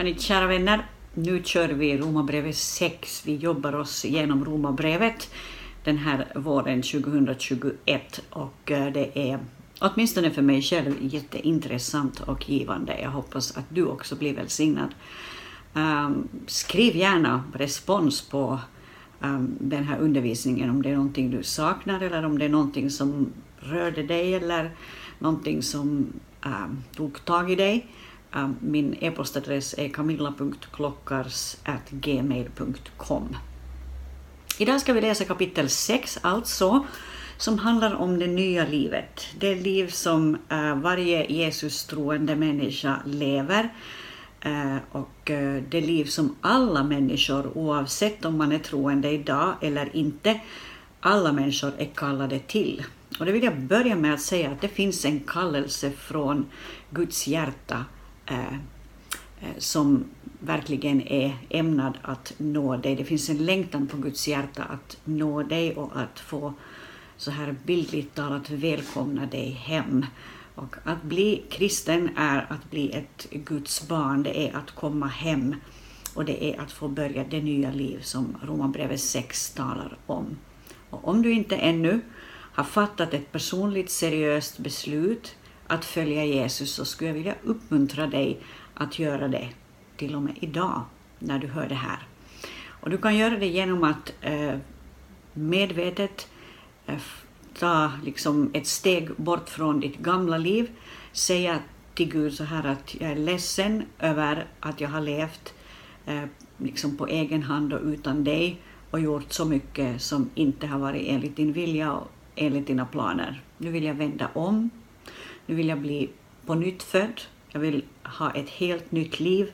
Hörni, kära vänner, nu kör vi Romarbrevet 6. Vi jobbar oss igenom Romarbrevet den här våren 2021 och eh, det är åtminstone för mig själv jätteintressant och givande. Jag hoppas att du också blir välsignad. Um, skriv gärna respons på um, den här undervisningen om det är någonting du saknar eller om det är någonting som rörde dig eller någonting som um, tog tag i dig. Ähm, min e-postadress är camilla.klockars.gmail.com. Idag ska vi läsa kapitel 6, alltså, som handlar om det nya livet. Det liv som uh, varje Jesus-troende människa lever uh, och uh, det liv som alla människor, oavsett om man är troende idag eller inte, alla människor är kallade till. Och det vill jag börja med att säga att det finns en kallelse från Guds hjärta Eh, eh, som verkligen är ämnad att nå dig. Det finns en längtan på Guds hjärta att nå dig och att få så här bildligt talat välkomna dig hem. Och att bli kristen är att bli ett Guds barn, det är att komma hem och det är att få börja det nya liv som Romarbrevet 6 talar om. Och om du inte ännu har fattat ett personligt seriöst beslut att följa Jesus så skulle jag vilja uppmuntra dig att göra det till och med idag när du hör det här. Och du kan göra det genom att eh, medvetet eh, ta liksom ett steg bort från ditt gamla liv, säga till Gud så här att jag är ledsen över att jag har levt eh, liksom på egen hand och utan dig och gjort så mycket som inte har varit enligt din vilja och enligt dina planer. Nu vill jag vända om. Nu vill jag bli på nytt född. Jag vill ha ett helt nytt liv.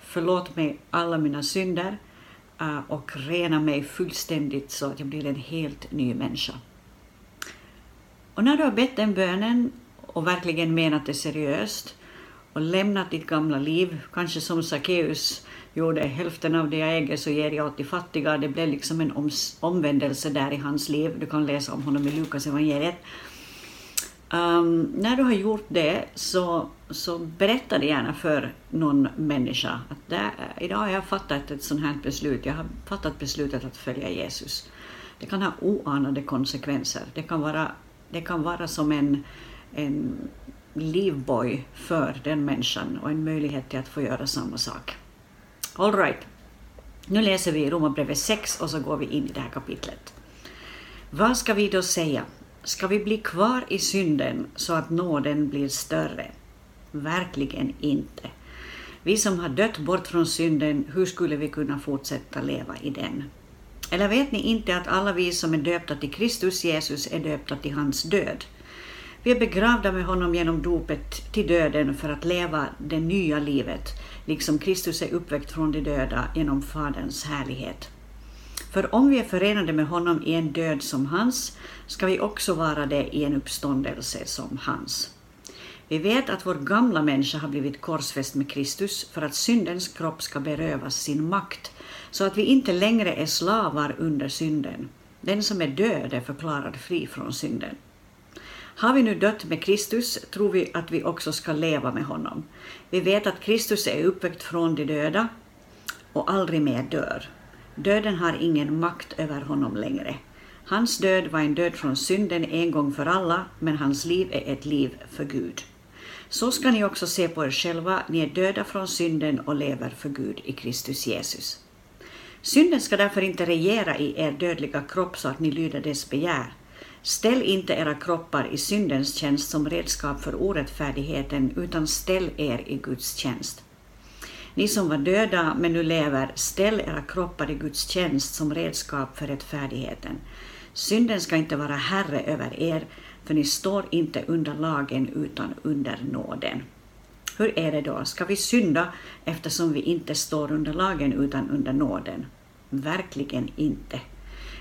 Förlåt mig alla mina synder eh, och rena mig fullständigt så att jag blir en helt ny människa. Och när du har bett den bönen och verkligen menat det seriöst och lämnat ditt gamla liv, kanske som Sackeus gjorde, hälften av det jag äger så ger jag åt de fattiga. Det blev liksom en omvändelse där i hans liv. Du kan läsa om honom i Lukas evangeliet. Um, när du har gjort det så, så berätta det gärna för någon människa att det, idag har jag fattat ett sånt här beslut. Jag har fattat beslutet att följa Jesus. Det kan ha oanade konsekvenser. Det kan vara, det kan vara som en, en livboj för den människan och en möjlighet till att få göra samma sak. All right. Nu läser vi Romarbrevet 6 och så går vi in i det här kapitlet. Vad ska vi då säga? Ska vi bli kvar i synden så att nåden blir större? Verkligen inte. Vi som har dött bort från synden, hur skulle vi kunna fortsätta leva i den? Eller vet ni inte att alla vi som är döpta till Kristus Jesus är döpta till hans död? Vi är begravda med honom genom dopet till döden för att leva det nya livet, liksom Kristus är uppväckt från de döda genom Faderns härlighet. För om vi är förenade med honom i en död som hans, ska vi också vara det i en uppståndelse som hans. Vi vet att vår gamla människa har blivit korsfäst med Kristus för att syndens kropp ska berövas sin makt, så att vi inte längre är slavar under synden. Den som är död är förklarad fri från synden. Har vi nu dött med Kristus tror vi att vi också ska leva med honom. Vi vet att Kristus är uppväckt från de döda och aldrig mer dör. Döden har ingen makt över honom längre. Hans död var en död från synden en gång för alla, men hans liv är ett liv för Gud. Så ska ni också se på er själva, ni är döda från synden och lever för Gud i Kristus Jesus. Synden ska därför inte regera i er dödliga kropp så att ni lyder dess begär. Ställ inte era kroppar i syndens tjänst som redskap för orättfärdigheten, utan ställ er i Guds tjänst. Ni som var döda men nu lever, ställ era kroppar i Guds tjänst som redskap för rättfärdigheten. Synden ska inte vara herre över er, för ni står inte under lagen utan under nåden. Hur är det då? Ska vi synda eftersom vi inte står under lagen utan under nåden? Verkligen inte.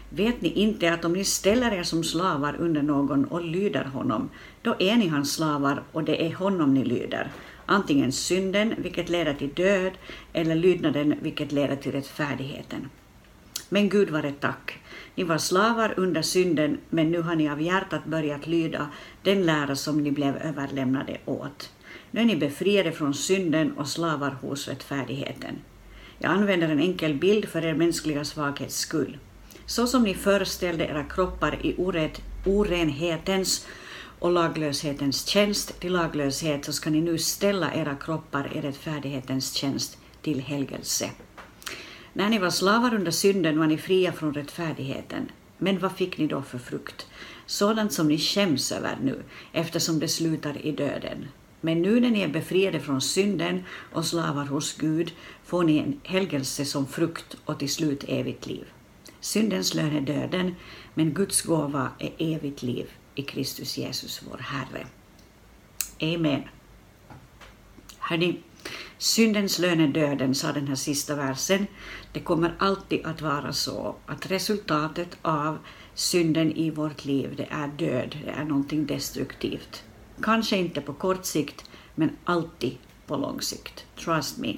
Vet ni inte att om ni ställer er som slavar under någon och lyder honom, då är ni hans slavar och det är honom ni lyder. Antingen synden, vilket leder till död, eller lydnaden, vilket leder till rättfärdigheten. Men Gud var ett tack. Ni var slavar under synden, men nu har ni av hjärtat börjat lyda den lära som ni blev överlämnade åt. Nu är ni befriade från synden och slavar hos rättfärdigheten. Jag använder en enkel bild för er mänskliga svaghets skull. Så som ni föreställde era kroppar i orätt, orenhetens och laglöshetens tjänst till laglöshet så ska ni nu ställa era kroppar i rättfärdighetens tjänst till helgelse. När ni var slavar under synden var ni fria från rättfärdigheten. Men vad fick ni då för frukt? Sådant som ni skäms över nu, eftersom det slutar i döden. Men nu när ni är befriade från synden och slavar hos Gud får ni en helgelse som frukt och till slut evigt liv. Syndens lön är döden, men Guds gåva är evigt liv i Kristus Jesus, vår Herre. Amen. Hörni, syndens lön är döden, sa den här sista versen. Det kommer alltid att vara så att resultatet av synden i vårt liv, det är död, det är någonting destruktivt. Kanske inte på kort sikt, men alltid på lång sikt. Trust me.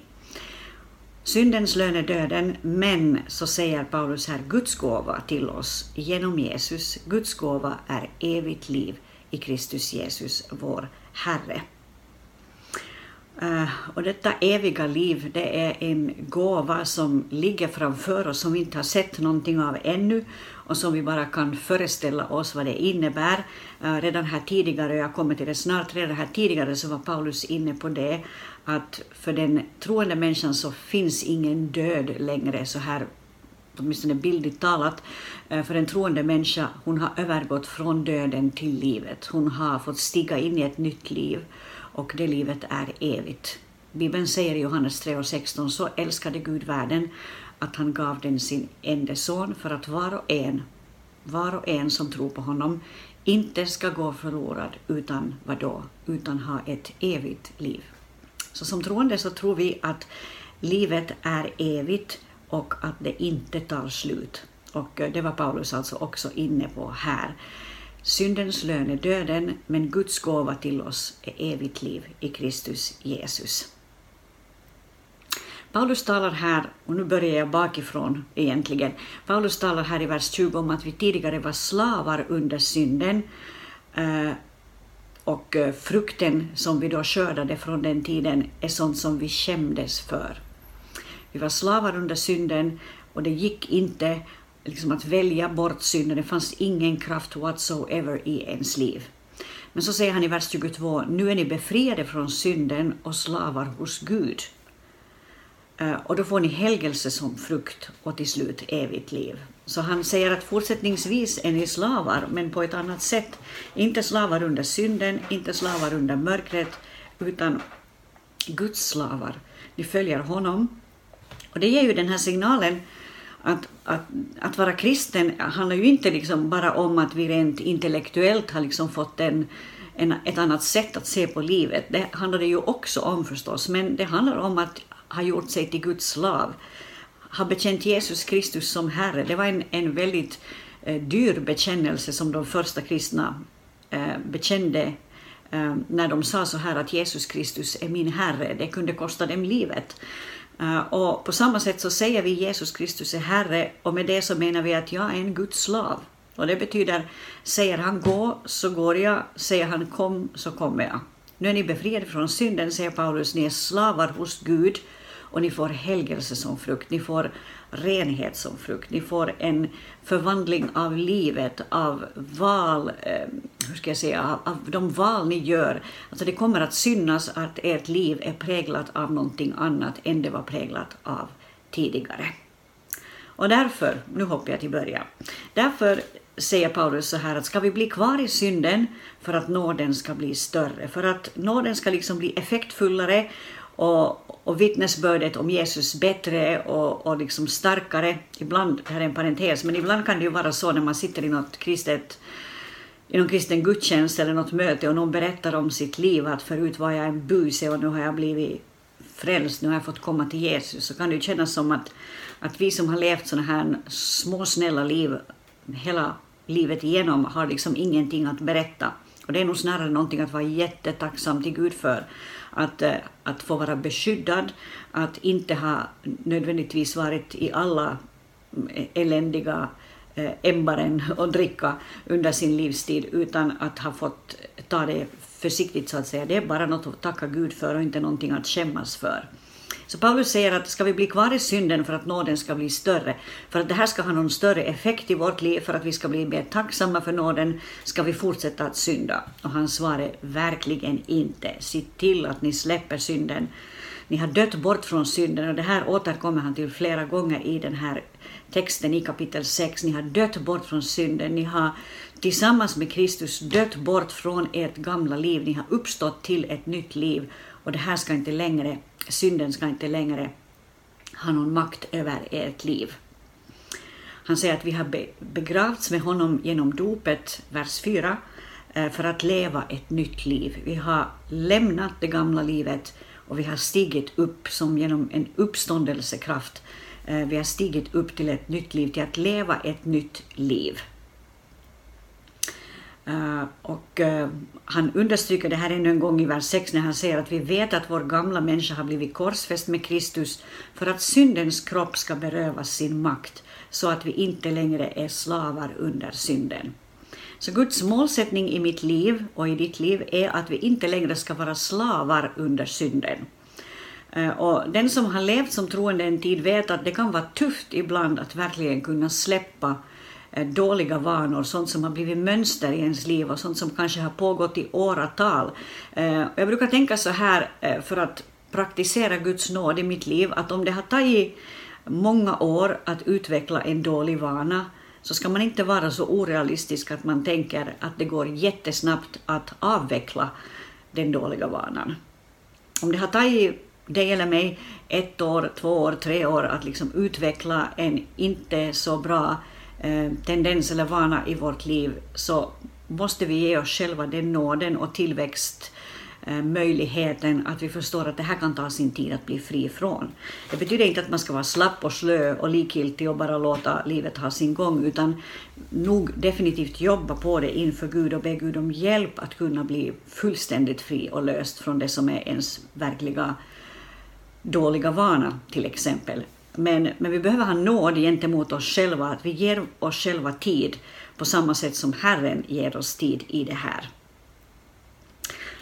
Syndens lön är döden, men så säger Paulus här, Guds gåva till oss genom Jesus, Guds gåva är evigt liv i Kristus Jesus, vår Herre. Eh, och detta eviga liv, det är en gåva som ligger framför oss, som vi inte har sett någonting av ännu och som vi bara kan föreställa oss vad det innebär. Eh, redan här tidigare, jag kommer till det snart, redan här tidigare så var Paulus inne på det, att för den troende människan så finns ingen död längre, så här åtminstone bildligt talat, eh, för en troende människa, hon har övergått från döden till livet. Hon har fått stiga in i ett nytt liv och det livet är evigt. Bibeln säger i Johannes 3.16 så älskade Gud världen att han gav den sin enda son för att var och en, var och en som tror på honom inte ska gå förlorad utan vadå? Utan ha ett evigt liv. Så som troende så tror vi att livet är evigt och att det inte tar slut. Och eh, det var Paulus alltså också inne på här. Syndens lön är döden, men Guds gåva till oss är evigt liv i Kristus Jesus. Paulus talar här, och nu börjar jag bakifrån egentligen, Paulus talar här i vers 20 om att vi tidigare var slavar under synden eh, och eh, frukten som vi då skördade från den tiden är sånt som vi skämdes för. Vi var slavar under synden och det gick inte liksom att välja bort synden. Det fanns ingen kraft whatsoever i ens liv. Men så säger han i vers 22, nu är ni befriade från synden och slavar hos Gud. Eh, och då får ni helgelse som frukt och till slut evigt liv. Så han säger att fortsättningsvis är ni slavar, men på ett annat sätt. Inte slavar under synden, inte slavar under mörkret, utan Guds slavar. Ni följer honom. Och det ger ju den här signalen att, att, att vara kristen handlar ju inte liksom bara om att vi rent intellektuellt har liksom fått en, en, ett annat sätt att se på livet. Det handlar det ju också om förstås, men det handlar om att ha gjort sig till Guds slav, ha bekänt Jesus Kristus som Herre. Det var en, en väldigt eh, dyr bekännelse som de första kristna eh, bekände eh, när de sa så här att Jesus Kristus är min Herre. Det kunde kosta dem livet. Eh, och på samma sätt så säger vi Jesus Kristus är Herre och med det så menar vi att jag är en Guds slav. Och det betyder, säger han gå så går jag, säger han kom så kommer jag. Nu är ni befriade från synden, säger Paulus, ni är slavar hos Gud och ni får helgelse som frukt, ni får renhet som frukt, ni får en förvandling av livet, av val, eh, hur ska jag säga, av, av de val ni gör. Alltså det kommer att synas att ert liv är präglat av någonting annat än det var präglat av tidigare. Och därför, nu hoppar jag till början, därför säger Paulus så här att ska vi bli kvar i synden för att nåden ska bli större, för att nåden ska liksom bli effektfullare och, och vittnesbördet om Jesus bättre och, och liksom starkare. Ibland, det här är en parentes, men ibland kan det ju vara så när man sitter i något kristet i någon kristen gudstjänst eller något möte och någon berättar om sitt liv att förut var jag en buse och nu har jag blivit frälst, nu har jag fått komma till Jesus, så kan det ju kännas som att, att vi som har levt sådana här små snälla liv hela livet igenom har liksom ingenting att berätta. Och det är nog snarare någonting att vara jättetacksam till Gud för. Att, eh, att få vara beskyddad, att inte ha nödvändigtvis varit i alla eh, eländiga eh, ämbaren och dricka under sin livstid, utan att ha fått ta det försiktigt så att säga. Det är bara något att tacka Gud för och inte någonting att skämmas för. Så Paulus säger att ska vi bli kvar i synden för att nåden ska bli större, för att det här ska ha någon större effekt i vårt liv, för att vi ska bli mer tacksamma för nåden, ska vi fortsätta att synda? Och hans svar är verkligen inte. Se till att ni släpper synden. Ni har dött bort från synden och det här återkommer han till flera gånger i den här texten i kapitel 6. Ni har dött bort från synden, ni har tillsammans med Kristus dött bort från ert gamla liv, ni har uppstått till ett nytt liv och det här ska inte längre, synden ska inte längre ha någon makt över ert liv. Han säger att vi har begravts med honom genom dopet, vers 4, eh, för att leva ett nytt liv. Vi har lämnat det gamla livet och vi har stigit upp som genom en uppståndelsekraft. Eh, vi har stigit upp till ett nytt liv, till att leva ett nytt liv. Uh, och uh, han understryker det här ännu en gång i vers 6 när han säger att vi vet att vår gamla människa har blivit korsfäst med Kristus för att syndens kropp ska berövas sin makt så att vi inte längre är slavar under synden. Så Guds målsättning i mitt liv och i ditt liv är att vi inte längre ska vara slavar under synden. Eh, och den som har levt som troende en tid vet att det kan vara tufft ibland att verkligen kunna släppa Eh, dåliga vanor, sånt som har blivit mönster i ens liv och sånt som kanske har pågått i åratal. Eh, jag brukar tänka så här eh, för att praktisera Guds nåd i mitt liv, att om det har tagit många år att utveckla en dålig vana, så ska man inte vara så orealistisk att man tänker att det går jättesnabbt att avveckla den dåliga vanan. Om det har tagit dig eller mig ett år, två år, tre år att liksom utveckla en inte så bra Eh, Eh, tendens eller vana i vårt liv så måste vi ge oss själva den nåden och tillväxtmöjligheten eh, att vi förstår att det här kan ta sin tid att bli fri från. Det betyder inte att man ska vara slapp och slö och likgiltig och bara låta livet ha sin gång, utan nog definitivt jobba på det inför Gud och be Gud om hjälp att kunna bli fullständigt fri och löst från det som är ens verkliga dåliga vana till exempel. Men, men vi behöver ha nåd gentemot oss själva, att vi ger oss själva tid på samma sätt som Herren ger oss tid i det här.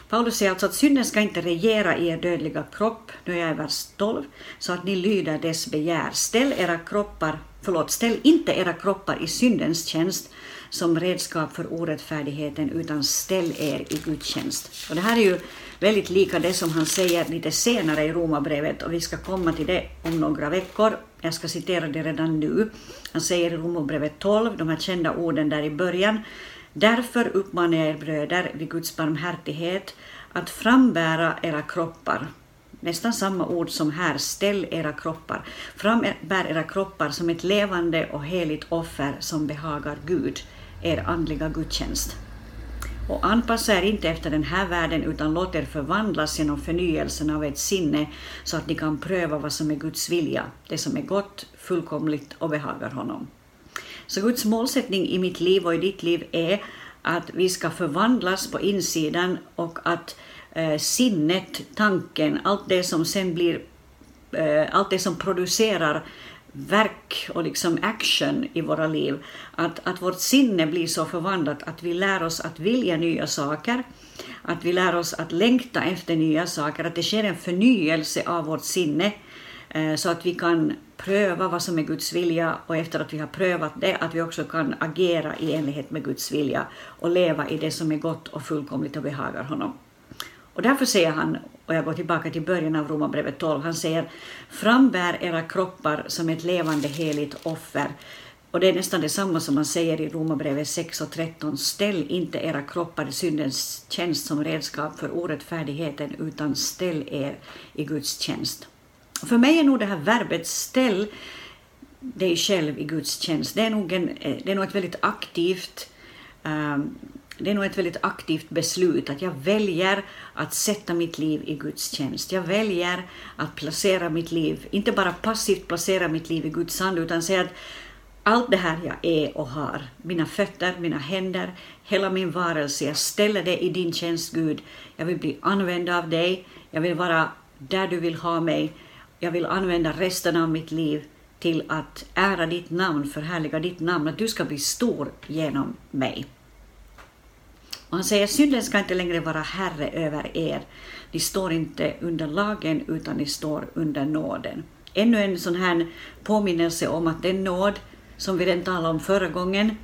Paulus säger alltså att synden ska inte regera i er dödliga kropp, nu är jag i vers 12, så att ni lyder dess begär. Ställ era kroppar, förlåt, ställ inte era kroppar i syndens tjänst som redskap för orättfärdigheten, utan ställ er i gudstjänst. Och det här är ju väldigt lika det som han säger lite senare i Romarbrevet och vi ska komma till det om några veckor. Jag ska citera det redan nu. Han säger i Romarbrevet 12, de här kända orden där i början. Därför uppmanar jag er bröder vid Guds barmhärtighet att frambära era kroppar nästan samma ord som här, ställ era kroppar. Frambär era kroppar som ett levande och heligt offer som behagar Gud, er andliga gudstjänst. Och anpassa er inte efter den här världen utan låt er förvandlas genom förnyelsen av ert sinne så att ni kan pröva vad som är Guds vilja, det som är gott, fullkomligt och behagar honom. Så Guds målsättning i mitt liv och i ditt liv är att vi ska förvandlas på insidan och att eh, sinnet, tanken, allt det som sen blir, eh, allt det som producerar verk och liksom action i våra liv. Att, att vårt sinne blir så förvandlat att vi lär oss att vilja nya saker, att vi lär oss att längta efter nya saker, att det sker en förnyelse av vårt sinne eh, så att vi kan pröva vad som är Guds vilja och efter att vi har prövat det, att vi också kan agera i enlighet med Guds vilja och leva i det som är gott och fullkomligt och behagar honom. Och därför säger han, och jag går tillbaka till början av Romarbrevet 12, han säger frambär era kroppar som ett levande heligt offer. Och det är nästan detsamma som man säger i Romarbrevet 6 och 13. Ställ inte era kroppar i syndens tjänst som redskap för orättfärdigheten, utan ställ er i Guds tjänst. För mig är nog det här verbet ställ dig själv i Guds tjänst, det är nog, en, eh, det är nog ett väldigt aktivt um, det är nog ett väldigt aktivt beslut att jag väljer att sätta mitt liv i Guds tjänst. Jag väljer att placera mitt liv, inte bara passivt placera mitt liv i Guds hand, utan säga att allt det här jag är och har, mina fötter, mina händer, hela min varelse, jag ställer det i din tjänst Gud. Jag vill bli använd av dig, jag vill vara där du vill ha mig, jag vill använda resten av mitt liv till att ära ditt namn, förhärliga ditt namn, att du ska bli stor genom mig. Och han säger synden ska inte längre vara herre över er. Ni står inte under lagen utan ni står under nåden. Ännu en sån här påminnelse om att den nåd som vi redan talade om förra gången,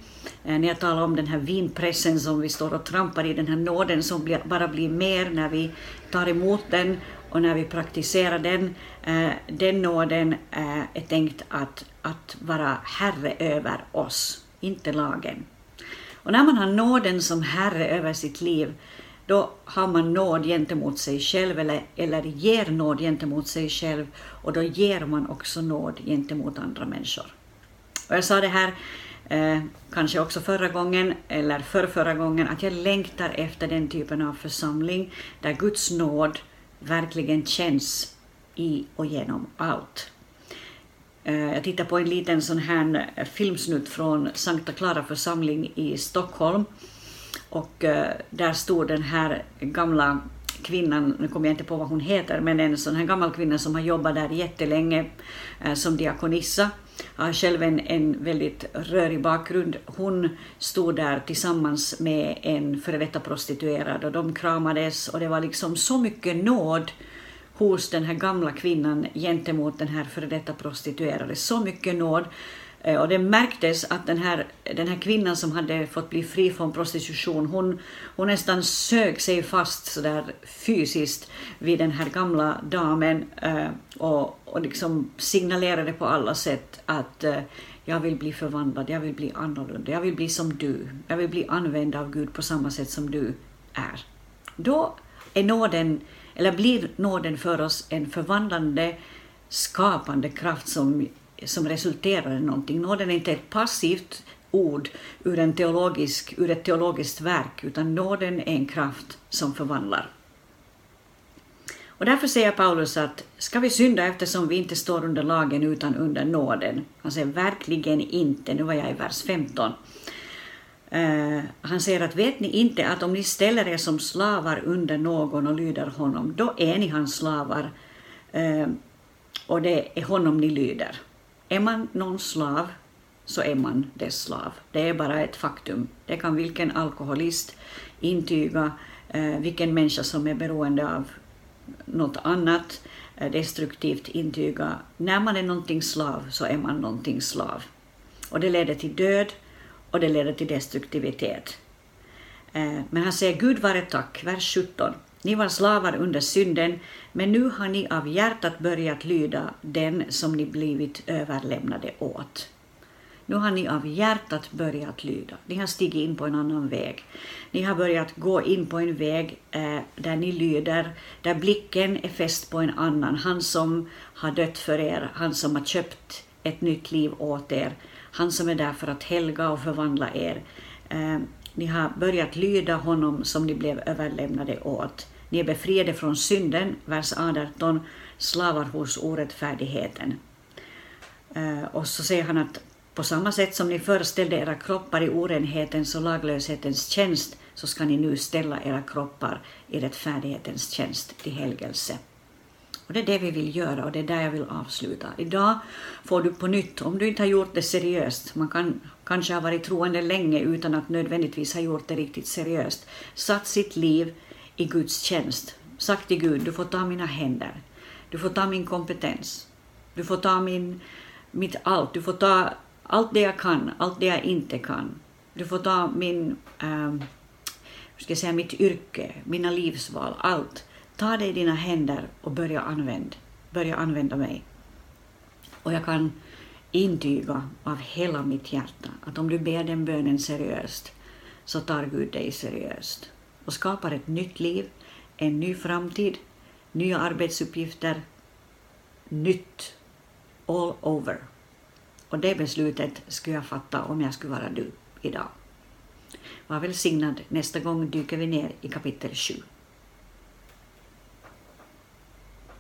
eh, när jag talade om den här vinpressen som vi står och trampar i, den här nåden som bara blir mer när vi tar emot den och när vi praktiserar den. Eh, den nåden är tänkt att, att vara herre över oss, inte lagen. Och när man har nåden som herre över sitt liv, då har man nåd gentemot sig själv eller, eller ger nåd gentemot sig själv och då ger man också nåd gentemot andra människor. Och jag sa det här eh, kanske också förra gången eller för förra gången att jag längtar efter den typen av församling där Guds nåd verkligen känns i och genom allt. Eh, jag tittar på en liten sån här eh, filmsnutt från Sankta Clara församling i Stockholm och eh, där stod den här gamla kvinnan, nu kommer jag inte på vad hon heter, men en sån här gammal kvinna som har jobbat där jättelänge som diakonissa har själv en, en väldigt rörig bakgrund. Hon stod där tillsammans med en före detta prostituerad och de kramades och det var liksom så mycket nåd hos den här gamla kvinnan gentemot den här före detta prostituerade. Så mycket nåd. Eh, och det märktes att den här, den här kvinnan som hade fått bli fri från prostitution, hon, hon nästan sög sig fast sådär fysiskt vid den här gamla damen eh, och, och liksom signalerade på alla sätt att eh, jag vill bli förvandlad, jag vill bli annorlunda, jag vill bli som du, jag vill bli använd av Gud på samma sätt som du är. Då är nåden, eller blir nåden för oss en förvandlande, skapande kraft som, som resulterar i någonting. Nåden är inte ett passivt ord ur, en teologisk, ur ett teologiskt verk, utan nåden är en kraft som förvandlar. Och därför säger Paulus att ska vi synda eftersom vi inte står under lagen utan under nåden? Han säger verkligen inte, nu var jag i vers 15. Uh, eh, han säger att vet ni inte att om ni ställer er som slavar under någon och lyder honom, då är ni hans slavar uh, och det är honom ni lyder. Är man någon slav så är man dess slav. Det är bara ett faktum. Det kan vilken alkoholist intyga, uh, vilken människa som är beroende av något annat eh, destruktivt intyga. När man är någonting slav så är man någonting slav. Och det leder till död och det leder till destruktivitet. Eh, men han säger Gud vare tack, vers 17. Ni var slavar under synden, men nu har ni av hjärtat börjat lyda den som ni blivit överlämnade åt. Nu har ni av hjärtat börjat lyda. Ni har stigit in på en annan väg. Ni har börjat gå in på en väg eh, där ni lyder, där blicken är fäst på en annan. Han som har dött för er, han som har köpt ett nytt liv åt er, han som är där för att helga och förvandla er. Eh, ni har börjat lyda honom som ni blev överlämnade åt. Ni är befriade från synden, vers 18, slavar hos orättfärdigheten. Eh, och så säger han att på samma sätt som ni föreställde era kroppar i orenhetens och laglöshetens tjänst så ska ni nu ställa era kroppar i rättfärdighetens tjänst till helgelse. Och det är det vi vill göra och det är där jag vill avsluta. Idag får du på nytt, om du inte har gjort det seriöst, man kan kanske ha varit troende länge utan att nödvändigtvis ha gjort det riktigt seriöst, satt sitt liv i Guds tjänst. Sagt till Gud, du får ta mina händer, du får ta min kompetens, du får ta min, mitt allt, du får ta allt det jag kan, allt det jag inte kan. Du får ta min, ähm, ska jag säga, mitt yrke, mina livsval, allt. Ta det i dina händer och börja använda, börja använda mig. Och jag kan intyga av hela mitt hjärta att om du ber den bönen seriöst så tar Gud dig seriöst och skapar ett nytt liv, en ny framtid, nya arbetsuppgifter, nytt all over. Och det beslutet skulle jag fatta om jag skulle vara du idag. Var välsignad, nästa gång dyker vi ner i kapitel 7.